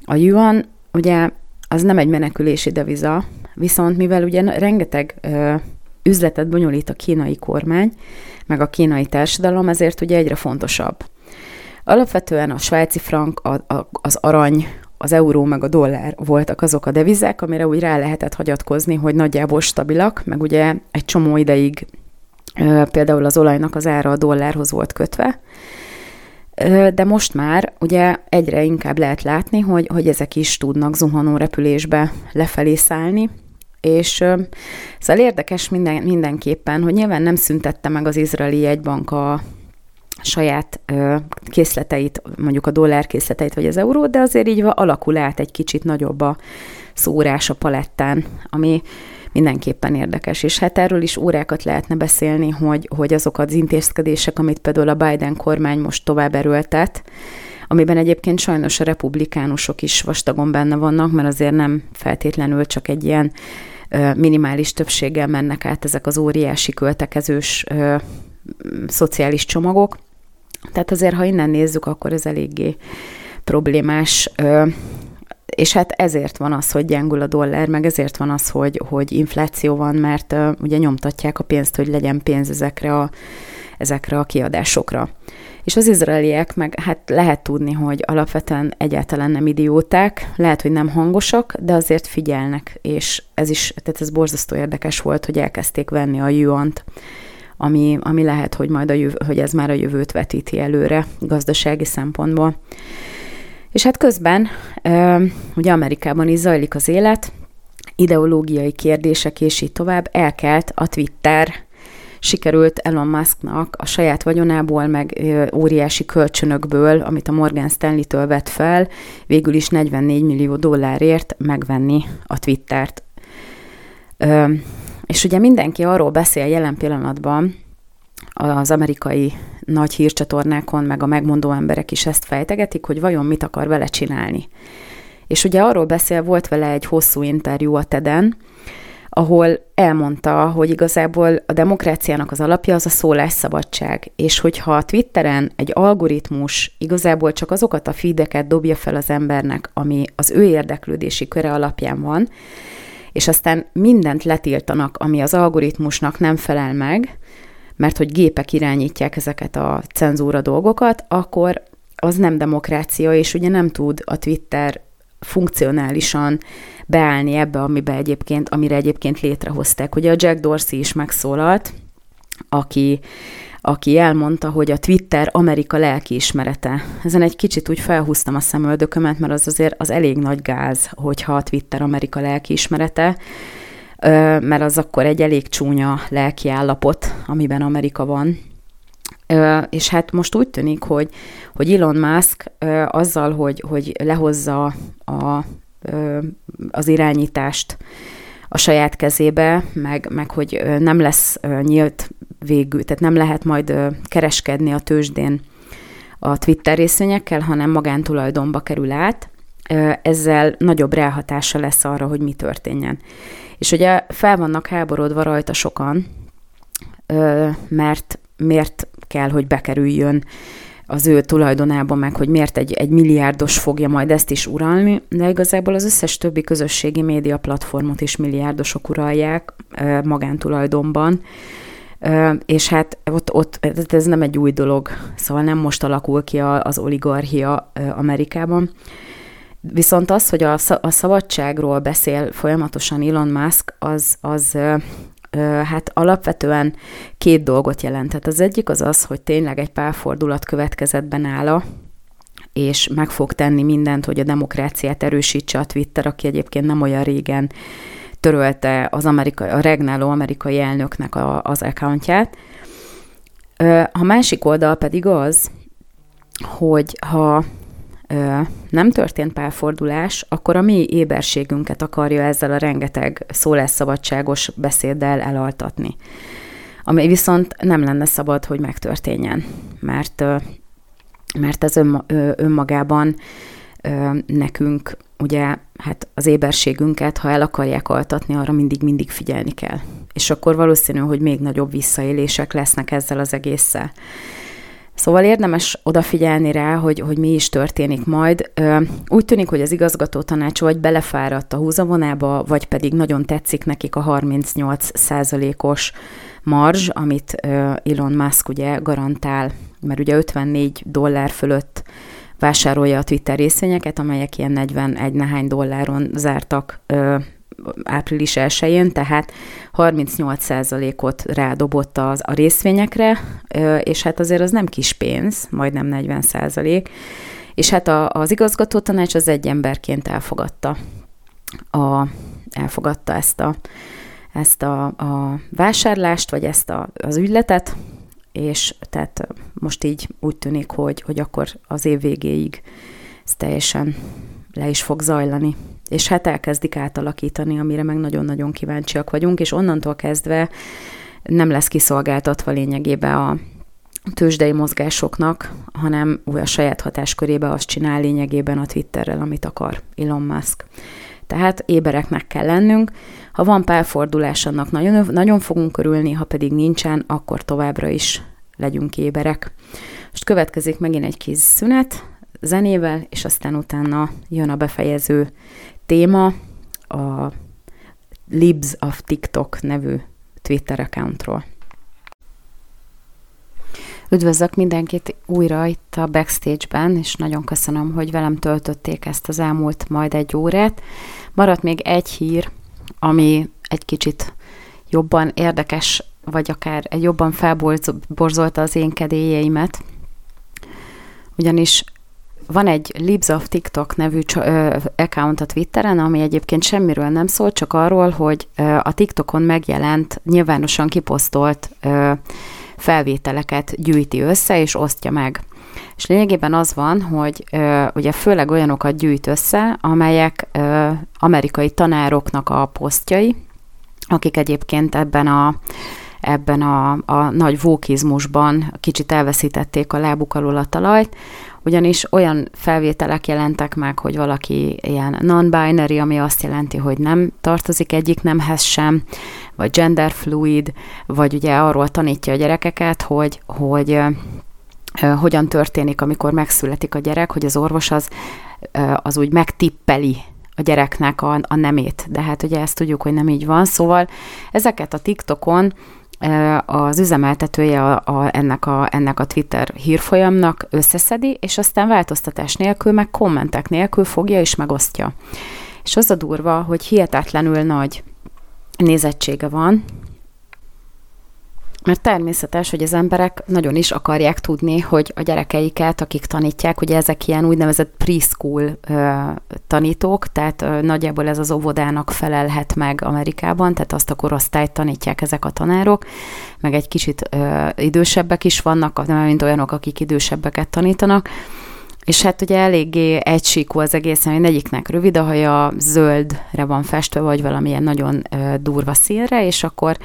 a yuan ugye az nem egy menekülési deviza, viszont mivel ugye rengeteg üzletet bonyolít a kínai kormány, meg a kínai társadalom, ezért ugye egyre fontosabb. Alapvetően a svájci frank, az arany, az euró meg a dollár voltak azok a devizák, amire úgy rá lehetett hagyatkozni, hogy nagyjából stabilak, meg ugye egy csomó ideig például az olajnak az ára a dollárhoz volt kötve, de most már ugye egyre inkább lehet látni, hogy, hogy ezek is tudnak zuhanó repülésbe lefelé szállni, és szóval érdekes minden, mindenképpen, hogy nyilván nem szüntette meg az izraeli jegybank a, saját készleteit, mondjuk a dollár készleteit, vagy az eurót, de azért így alakul át egy kicsit nagyobb a szórás a palettán, ami mindenképpen érdekes. És hát erről is órákat lehetne beszélni, hogy, hogy azok az intézkedések, amit például a Biden kormány most tovább erőltet, amiben egyébként sajnos a republikánusok is vastagon benne vannak, mert azért nem feltétlenül csak egy ilyen minimális többséggel mennek át ezek az óriási költekezős szociális csomagok, tehát azért, ha innen nézzük, akkor ez eléggé problémás. És hát ezért van az, hogy gyengül a dollár, meg ezért van az, hogy, hogy infláció van, mert ugye nyomtatják a pénzt, hogy legyen pénz ezekre a, ezekre a kiadásokra. És az izraeliek meg hát lehet tudni, hogy alapvetően egyáltalán nem idióták, lehet, hogy nem hangosak, de azért figyelnek, és ez is, tehát ez borzasztó érdekes volt, hogy elkezdték venni a yuant ami, ami lehet, hogy majd a jövő, hogy ez már a jövőt vetíti előre gazdasági szempontból. És hát közben ugye Amerikában is zajlik az élet, ideológiai kérdések és így tovább, elkelt a Twitter, sikerült Elon Musknak a saját vagyonából, meg óriási kölcsönökből, amit a Morgan Stanley-től vett fel, végül is 44 millió dollárért megvenni a Twittert. És ugye mindenki arról beszél jelen pillanatban, az amerikai nagy hírcsatornákon, meg a megmondó emberek is ezt fejtegetik, hogy vajon mit akar vele csinálni. És ugye arról beszél, volt vele egy hosszú interjú a TED-en, ahol elmondta, hogy igazából a demokráciának az alapja az a szólásszabadság, és hogyha a Twitteren egy algoritmus igazából csak azokat a feedeket dobja fel az embernek, ami az ő érdeklődési köre alapján van, és aztán mindent letiltanak, ami az algoritmusnak nem felel meg, mert hogy gépek irányítják ezeket a cenzúra dolgokat, akkor az nem demokrácia, és ugye nem tud a Twitter funkcionálisan beállni ebbe, amibe egyébként, amire egyébként létrehozták. Ugye a Jack Dorsey is megszólalt, aki, aki elmondta, hogy a Twitter Amerika lelkiismerete. Ezen egy kicsit úgy felhúztam a szemöldökömet, mert az azért az elég nagy gáz, hogyha a Twitter Amerika lelkiismerete, mert az akkor egy elég csúnya lelkiállapot, amiben Amerika van. És hát most úgy tűnik, hogy, hogy Elon Musk azzal, hogy, hogy lehozza a, az irányítást a saját kezébe, meg, meg hogy nem lesz nyílt végű, tehát nem lehet majd kereskedni a tőzsdén a Twitter részvényekkel, hanem magántulajdonba kerül át, ezzel nagyobb ráhatása lesz arra, hogy mi történjen. És ugye fel vannak háborodva rajta sokan, mert miért kell, hogy bekerüljön az ő tulajdonába, meg hogy miért egy, egy milliárdos fogja majd ezt is uralni, de igazából az összes többi közösségi média platformot is milliárdosok uralják magántulajdonban, és hát ott, ott ez nem egy új dolog, szóval nem most alakul ki az oligarchia Amerikában. Viszont az, hogy a, a szabadságról beszél folyamatosan Elon Musk, az, az hát alapvetően két dolgot jelentett. Az egyik az az, hogy tényleg egy párfordulat következett be nála, és meg fog tenni mindent, hogy a demokráciát erősítse a Twitter, aki egyébként nem olyan régen törölte az amerikai, a regnáló amerikai elnöknek a, az accountját. A másik oldal pedig az, hogy ha nem történt párfordulás, akkor a mi éberségünket akarja ezzel a rengeteg szólásszabadságos beszéddel elaltatni. Ami viszont nem lenne szabad, hogy megtörténjen, mert, mert ez önmagában nekünk ugye hát az éberségünket, ha el akarják altatni, arra mindig-mindig figyelni kell. És akkor valószínű, hogy még nagyobb visszaélések lesznek ezzel az egésszel. Szóval érdemes odafigyelni rá, hogy, hogy mi is történik majd. Úgy tűnik, hogy az igazgató tanács vagy belefáradt a húzavonába, vagy pedig nagyon tetszik nekik a 38 százalékos marzs, amit Elon Musk ugye garantál, mert ugye 54 dollár fölött vásárolja a Twitter részvényeket, amelyek ilyen 41 nehány dolláron zártak április 1-én, tehát 38%-ot rádobott az, a részvényekre, és hát azért az nem kis pénz, majdnem 40%, és hát a, az igazgató tanács az egy emberként elfogadta, a, elfogadta ezt a, ezt a, a vásárlást, vagy ezt a, az ügyletet, és tehát most így úgy tűnik, hogy, hogy akkor az év végéig ez teljesen le is fog zajlani. És hát elkezdik átalakítani, amire meg nagyon-nagyon kíváncsiak vagyunk, és onnantól kezdve nem lesz kiszolgáltatva lényegében a tőzsdei mozgásoknak, hanem úgy a saját hatáskörébe azt csinál lényegében a Twitterrel, amit akar Elon Musk. Tehát ébereknek kell lennünk. Ha van pálfordulás, annak nagyon, nagyon fogunk örülni, ha pedig nincsen, akkor továbbra is legyünk éberek. Most következik megint egy kis szünet zenével, és aztán utána jön a befejező téma, a Libs of TikTok nevű Twitter accountról. Üdvözlök mindenkit újra itt a backstage-ben, és nagyon köszönöm, hogy velem töltötték ezt az elmúlt majd egy órát. Maradt még egy hír, ami egy kicsit jobban érdekes, vagy akár egy jobban felborzolta az én kedélyeimet. Ugyanis van egy Libs of TikTok nevű account a Twitteren, ami egyébként semmiről nem szól, csak arról, hogy a TikTokon megjelent, nyilvánosan kiposztolt felvételeket gyűjti össze és osztja meg. És lényegében az van, hogy ö, ugye főleg olyanokat gyűjt össze, amelyek ö, amerikai tanároknak a posztjai, akik egyébként ebben a ebben a, a nagy vókizmusban kicsit elveszítették a lábuk alól a talajt, ugyanis olyan felvételek jelentek meg, hogy valaki ilyen non-binary, ami azt jelenti, hogy nem tartozik egyik nemhez sem, vagy genderfluid, vagy ugye arról tanítja a gyerekeket, hogy, hogy hogyan történik, amikor megszületik a gyerek, hogy az orvos az, az úgy megtippeli a gyereknek a, a nemét. De hát ugye ezt tudjuk, hogy nem így van. Szóval ezeket a TikTokon az üzemeltetője a, a, ennek, a, ennek a Twitter hírfolyamnak összeszedi, és aztán változtatás nélkül, meg kommentek nélkül fogja és megosztja. És az a durva, hogy hihetetlenül nagy nézettsége van, mert természetes, hogy az emberek nagyon is akarják tudni, hogy a gyerekeiket, akik tanítják, ugye ezek ilyen úgynevezett preschool tanítók, tehát ö, nagyjából ez az óvodának felelhet meg Amerikában, tehát azt a korosztályt tanítják ezek a tanárok, meg egy kicsit ö, idősebbek is vannak, nem mint olyanok, akik idősebbeket tanítanak, és hát ugye eléggé egysíkú az egész, hogy egyiknek rövid a haja, zöldre van festve, vagy valamilyen nagyon durva színre, és akkor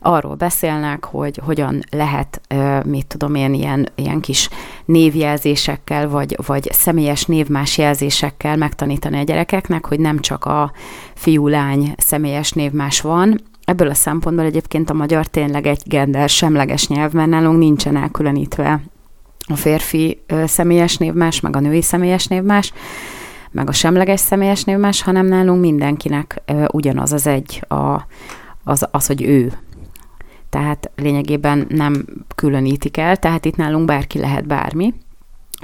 arról beszélnek, hogy hogyan lehet, mit tudom én, ilyen, ilyen kis névjelzésekkel, vagy, vagy személyes névmás jelzésekkel megtanítani a gyerekeknek, hogy nem csak a fiú-lány személyes névmás van, Ebből a szempontból egyébként a magyar tényleg egy gender semleges nyelv, mert nálunk nincsen elkülönítve a férfi személyes névmás, meg a női személyes névmás, meg a semleges személyes névmás, hanem nálunk mindenkinek ugyanaz az egy, a, az, az, hogy ő tehát lényegében nem különítik el, tehát itt nálunk bárki lehet bármi.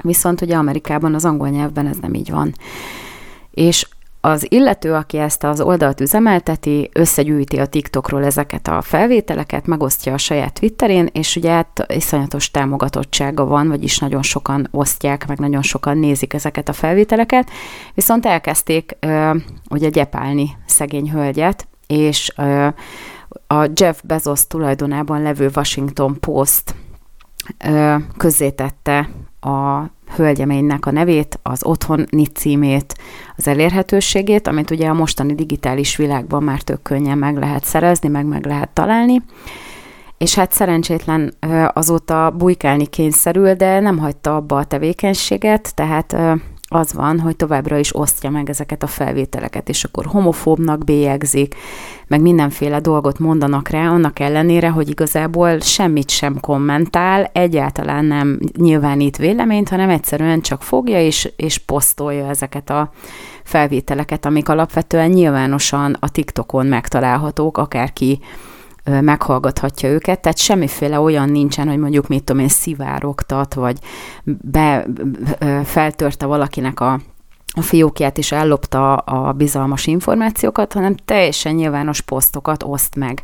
Viszont ugye Amerikában az angol nyelvben ez nem így van. És az illető, aki ezt az oldalt üzemelteti, összegyűjti a TikTokról ezeket a felvételeket, megosztja a saját Twitterén, és ugye hát iszonyatos támogatottsága van, vagyis nagyon sokan osztják, meg nagyon sokan nézik ezeket a felvételeket, viszont elkezdték ugye gyepálni szegény hölgyet, és a Jeff Bezos tulajdonában levő Washington Post közzétette a hölgyeménynek a nevét, az otthoni címét, az elérhetőségét, amit ugye a mostani digitális világban már tök könnyen meg lehet szerezni, meg meg lehet találni. És hát szerencsétlen azóta bujkálni kényszerül, de nem hagyta abba a tevékenységet, tehát az van, hogy továbbra is osztja meg ezeket a felvételeket, és akkor homofóbnak bélyegzik, meg mindenféle dolgot mondanak rá, annak ellenére, hogy igazából semmit sem kommentál, egyáltalán nem nyilvánít véleményt, hanem egyszerűen csak fogja és, és posztolja ezeket a felvételeket, amik alapvetően nyilvánosan a TikTokon megtalálhatók, akárki meghallgathatja őket, tehát semmiféle olyan nincsen, hogy mondjuk mit tudom én szivárogtat, vagy be, feltörte valakinek a a fiókját és ellopta a bizalmas információkat, hanem teljesen nyilvános posztokat oszt meg.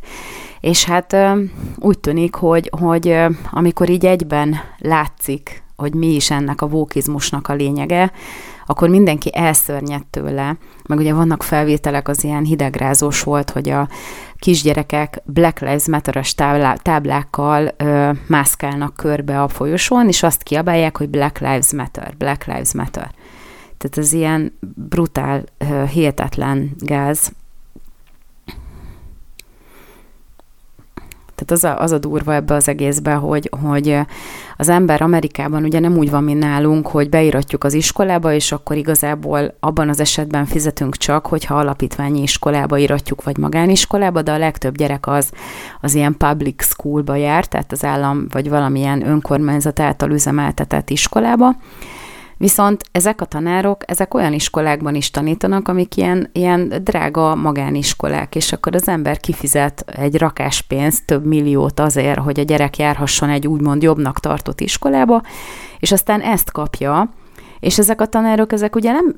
És hát úgy tűnik, hogy, hogy amikor így egyben látszik, hogy mi is ennek a vókizmusnak a lényege, akkor mindenki elszörnyed tőle, meg ugye vannak felvételek, az ilyen hidegrázós volt, hogy a kisgyerekek Black Lives Matter-es táblákkal ö, mászkálnak körbe a folyosón, és azt kiabálják, hogy Black Lives Matter, Black Lives Matter. Tehát ez ilyen brutál, hihetetlen gáz. Tehát az a, az a durva ebbe az egészbe, hogy, hogy az ember Amerikában ugye nem úgy van, mint nálunk, hogy beíratjuk az iskolába, és akkor igazából abban az esetben fizetünk csak, hogyha alapítványi iskolába íratjuk, vagy magániskolába, de a legtöbb gyerek az, az ilyen public schoolba jár, tehát az állam vagy valamilyen önkormányzat által üzemeltetett iskolába, Viszont ezek a tanárok, ezek olyan iskolákban is tanítanak, amik ilyen, ilyen drága magániskolák, és akkor az ember kifizet egy rakáspénzt, több milliót azért, hogy a gyerek járhasson egy úgymond jobbnak tartott iskolába, és aztán ezt kapja, és ezek a tanárok, ezek ugye nem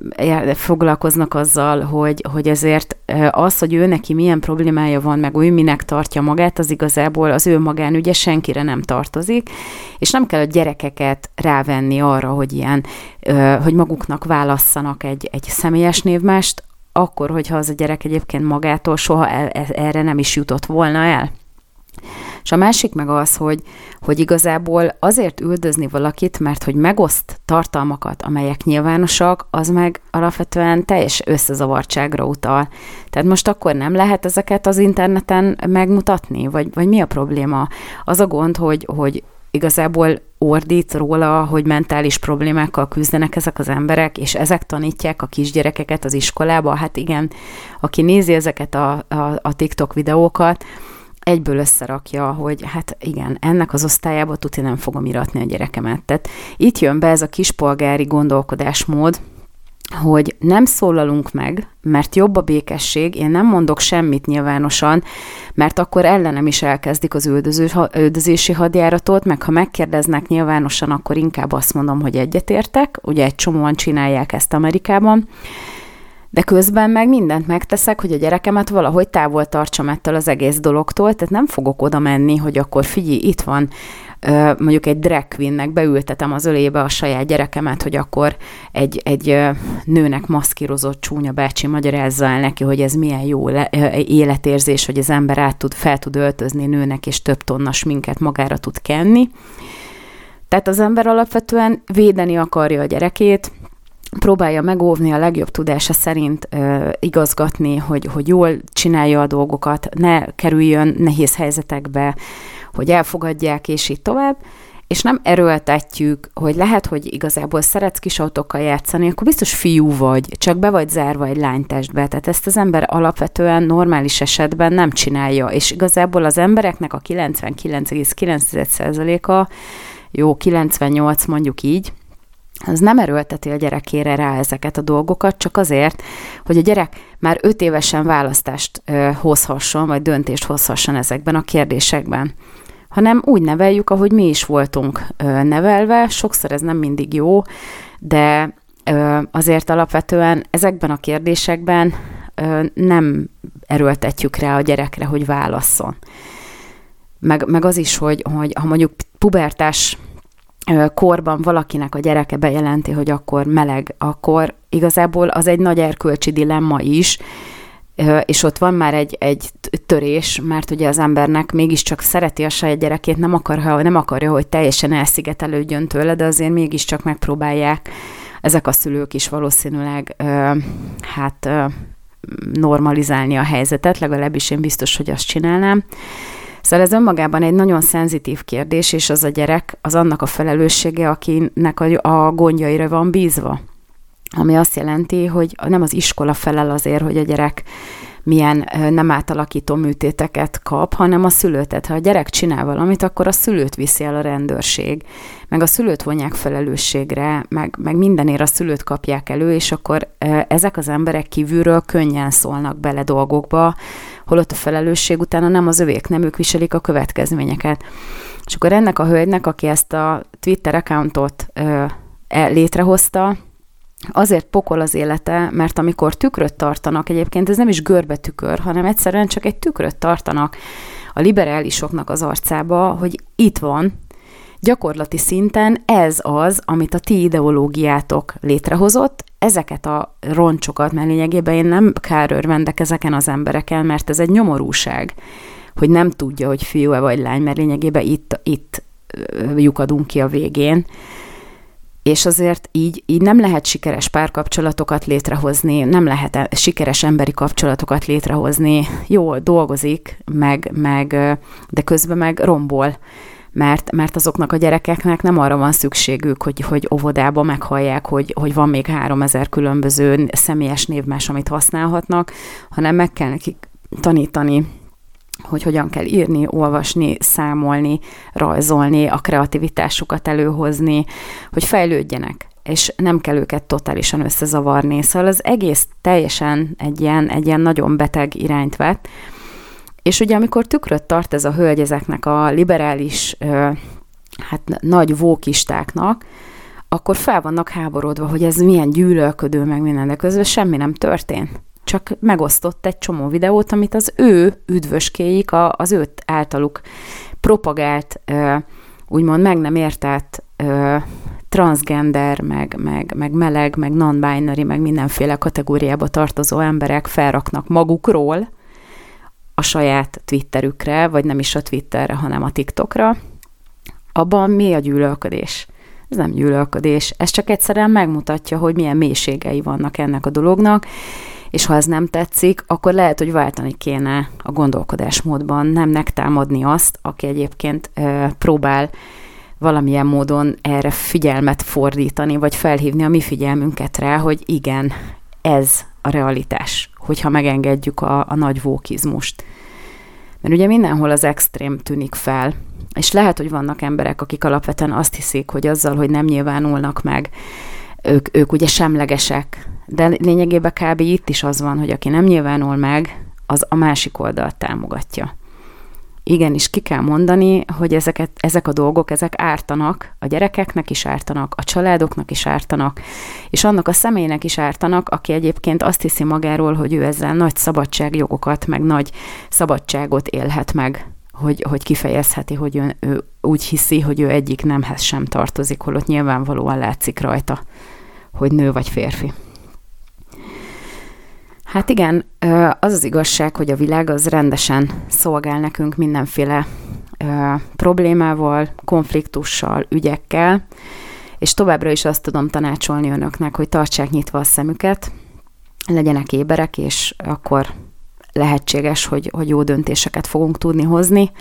foglalkoznak azzal, hogy, hogy ezért az, hogy ő neki milyen problémája van, meg ő minek tartja magát, az igazából az ő magánügye senkire nem tartozik, és nem kell a gyerekeket rávenni arra, hogy ilyen, hogy maguknak válasszanak egy, egy személyes névmást, akkor, hogyha az a gyerek egyébként magától soha el, e, erre nem is jutott volna el. És a másik meg az, hogy, hogy igazából azért üldözni valakit, mert hogy megoszt tartalmakat, amelyek nyilvánosak, az meg alapvetően teljes összezavartságra utal. Tehát most akkor nem lehet ezeket az interneten megmutatni? Vagy, vagy mi a probléma? Az a gond, hogy, hogy igazából ordít róla, hogy mentális problémákkal küzdenek ezek az emberek, és ezek tanítják a kisgyerekeket az iskolába. Hát igen, aki nézi ezeket a, a, a TikTok videókat, egyből összerakja, hogy hát igen, ennek az osztályába tuti nem fogom iratni a gyerekemet. Tehát itt jön be ez a kispolgári gondolkodásmód, hogy nem szólalunk meg, mert jobb a békesség, én nem mondok semmit nyilvánosan, mert akkor ellenem is elkezdik az üldöző, üldözési hadjáratot, meg ha megkérdeznek nyilvánosan, akkor inkább azt mondom, hogy egyetértek, ugye egy csomóan csinálják ezt Amerikában, de közben meg mindent megteszek, hogy a gyerekemet valahogy távol tartsam ettől az egész dologtól, tehát nem fogok oda menni, hogy akkor figyelj, itt van mondjuk egy drag queennek beültetem az ölébe a saját gyerekemet, hogy akkor egy, egy nőnek maszkírozott csúnya bácsi magyarázza el neki, hogy ez milyen jó életérzés, hogy az ember át tud, fel tud öltözni nőnek, és több tonnas minket magára tud kenni. Tehát az ember alapvetően védeni akarja a gyerekét, próbálja megóvni a legjobb tudása szerint ö, igazgatni, hogy, hogy jól csinálja a dolgokat, ne kerüljön nehéz helyzetekbe, hogy elfogadják, és így tovább, és nem erőltetjük, hogy lehet, hogy igazából szeretsz kis autókkal játszani, akkor biztos fiú vagy, csak be vagy zárva egy lánytestbe. Tehát ezt az ember alapvetően normális esetben nem csinálja, és igazából az embereknek a 99,9%-a, jó, 98 mondjuk így, az nem erőlteti a gyerekére rá ezeket a dolgokat, csak azért, hogy a gyerek már öt évesen választást hozhasson, vagy döntést hozhasson ezekben a kérdésekben hanem úgy neveljük, ahogy mi is voltunk nevelve. Sokszor ez nem mindig jó, de azért alapvetően ezekben a kérdésekben nem erőltetjük rá a gyerekre, hogy válasszon. Meg, meg az is, hogy, hogy ha mondjuk pubertás korban valakinek a gyereke bejelenti, hogy akkor meleg, akkor igazából az egy nagy erkölcsi dilemma is, és ott van már egy, egy törés, mert ugye az embernek mégiscsak szereti a saját gyerekét, nem, akar, nem akarja, hogy teljesen elszigetelődjön tőle, de azért mégiscsak megpróbálják ezek a szülők is valószínűleg hát normalizálni a helyzetet, legalábbis én biztos, hogy azt csinálnám. Szóval ez önmagában egy nagyon szenzitív kérdés, és az a gyerek az annak a felelőssége, akinek a, a gondjaira van bízva. Ami azt jelenti, hogy nem az iskola felel azért, hogy a gyerek milyen nem átalakító műtéteket kap, hanem a szülő. Tehát ha a gyerek csinál valamit, akkor a szülőt viszi el a rendőrség, meg a szülőt vonják felelősségre, meg, meg mindenért a szülőt kapják elő, és akkor ezek az emberek kívülről könnyen szólnak bele dolgokba, holott a felelősség utána nem az övék, nem ők viselik a következményeket. És akkor ennek a hölgynek, aki ezt a Twitter accountot ö, e, létrehozta, azért pokol az élete, mert amikor tükröt tartanak, egyébként ez nem is görbe tükör, hanem egyszerűen csak egy tükröt tartanak a liberálisoknak az arcába, hogy itt van, gyakorlati szinten ez az, amit a ti ideológiátok létrehozott, ezeket a roncsokat, mert lényegében én nem kárörvendek ezeken az embereken, mert ez egy nyomorúság, hogy nem tudja, hogy fiú-e vagy lány, mert lényegében itt, itt lyukadunk ki a végén. És azért így, így nem lehet sikeres párkapcsolatokat létrehozni, nem lehet e- sikeres emberi kapcsolatokat létrehozni, jól dolgozik, meg, meg, de közben meg rombol, mert, mert azoknak a gyerekeknek nem arra van szükségük, hogy, hogy óvodába meghallják, hogy, hogy van még három ezer különböző személyes névmás, amit használhatnak, hanem meg kell nekik tanítani hogy hogyan kell írni, olvasni, számolni, rajzolni, a kreativitásukat előhozni, hogy fejlődjenek és nem kell őket totálisan összezavarni. Szóval az egész teljesen egy ilyen, egy ilyen nagyon beteg irányt vett. És ugye amikor tükröt tart ez a hölgy ezeknek a liberális, hát nagy vókistáknak, akkor fel vannak háborodva, hogy ez milyen gyűlölködő, meg minden, de közben semmi nem történt. Csak megosztott egy csomó videót, amit az ő üdvöskéik, az őt általuk propagált, úgymond meg nem értett transgender, meg, meg, meg meleg, meg non-binary, meg mindenféle kategóriába tartozó emberek felraknak magukról a saját Twitterükre, vagy nem is a Twitterre, hanem a TikTokra, abban mi a gyűlölködés? Ez nem gyűlölködés, ez csak egyszerűen megmutatja, hogy milyen mélységei vannak ennek a dolognak, és ha ez nem tetszik, akkor lehet, hogy váltani kéne a gondolkodásmódban, nem megtámadni azt, aki egyébként ö, próbál valamilyen módon erre figyelmet fordítani, vagy felhívni a mi figyelmünket rá, hogy igen, ez a realitás, hogyha megengedjük a, a nagy vókizmust. Mert ugye mindenhol az extrém tűnik fel, és lehet, hogy vannak emberek, akik alapvetően azt hiszik, hogy azzal, hogy nem nyilvánulnak meg, ők, ők ugye semlegesek, de lényegében kb. itt is az van, hogy aki nem nyilvánul meg, az a másik oldalt támogatja igenis ki kell mondani, hogy ezeket, ezek a dolgok, ezek ártanak, a gyerekeknek is ártanak, a családoknak is ártanak, és annak a személynek is ártanak, aki egyébként azt hiszi magáról, hogy ő ezzel nagy szabadságjogokat, meg nagy szabadságot élhet meg, hogy, hogy kifejezheti, hogy ő, ő úgy hiszi, hogy ő egyik nemhez sem tartozik, holott nyilvánvalóan látszik rajta, hogy nő vagy férfi. Hát igen, az az igazság, hogy a világ az rendesen szolgál nekünk mindenféle problémával, konfliktussal, ügyekkel, és továbbra is azt tudom tanácsolni önöknek, hogy tartsák nyitva a szemüket, legyenek éberek, és akkor lehetséges, hogy, hogy jó döntéseket fogunk tudni hozni.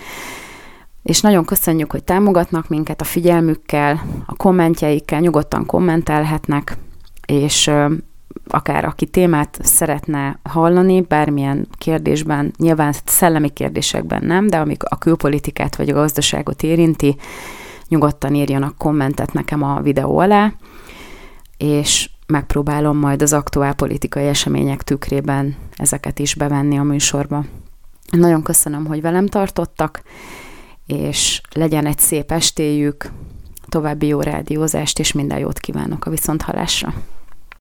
És nagyon köszönjük, hogy támogatnak minket a figyelmükkel, a kommentjeikkel, nyugodtan kommentelhetnek, és akár aki témát szeretne hallani, bármilyen kérdésben, nyilván szellemi kérdésekben nem, de amik a külpolitikát vagy a gazdaságot érinti, nyugodtan írjanak kommentet nekem a videó alá, és megpróbálom majd az aktuál politikai események tükrében ezeket is bevenni a műsorba. Nagyon köszönöm, hogy velem tartottak, és legyen egy szép estéjük, további jó rádiózást, és minden jót kívánok a viszonthallásra.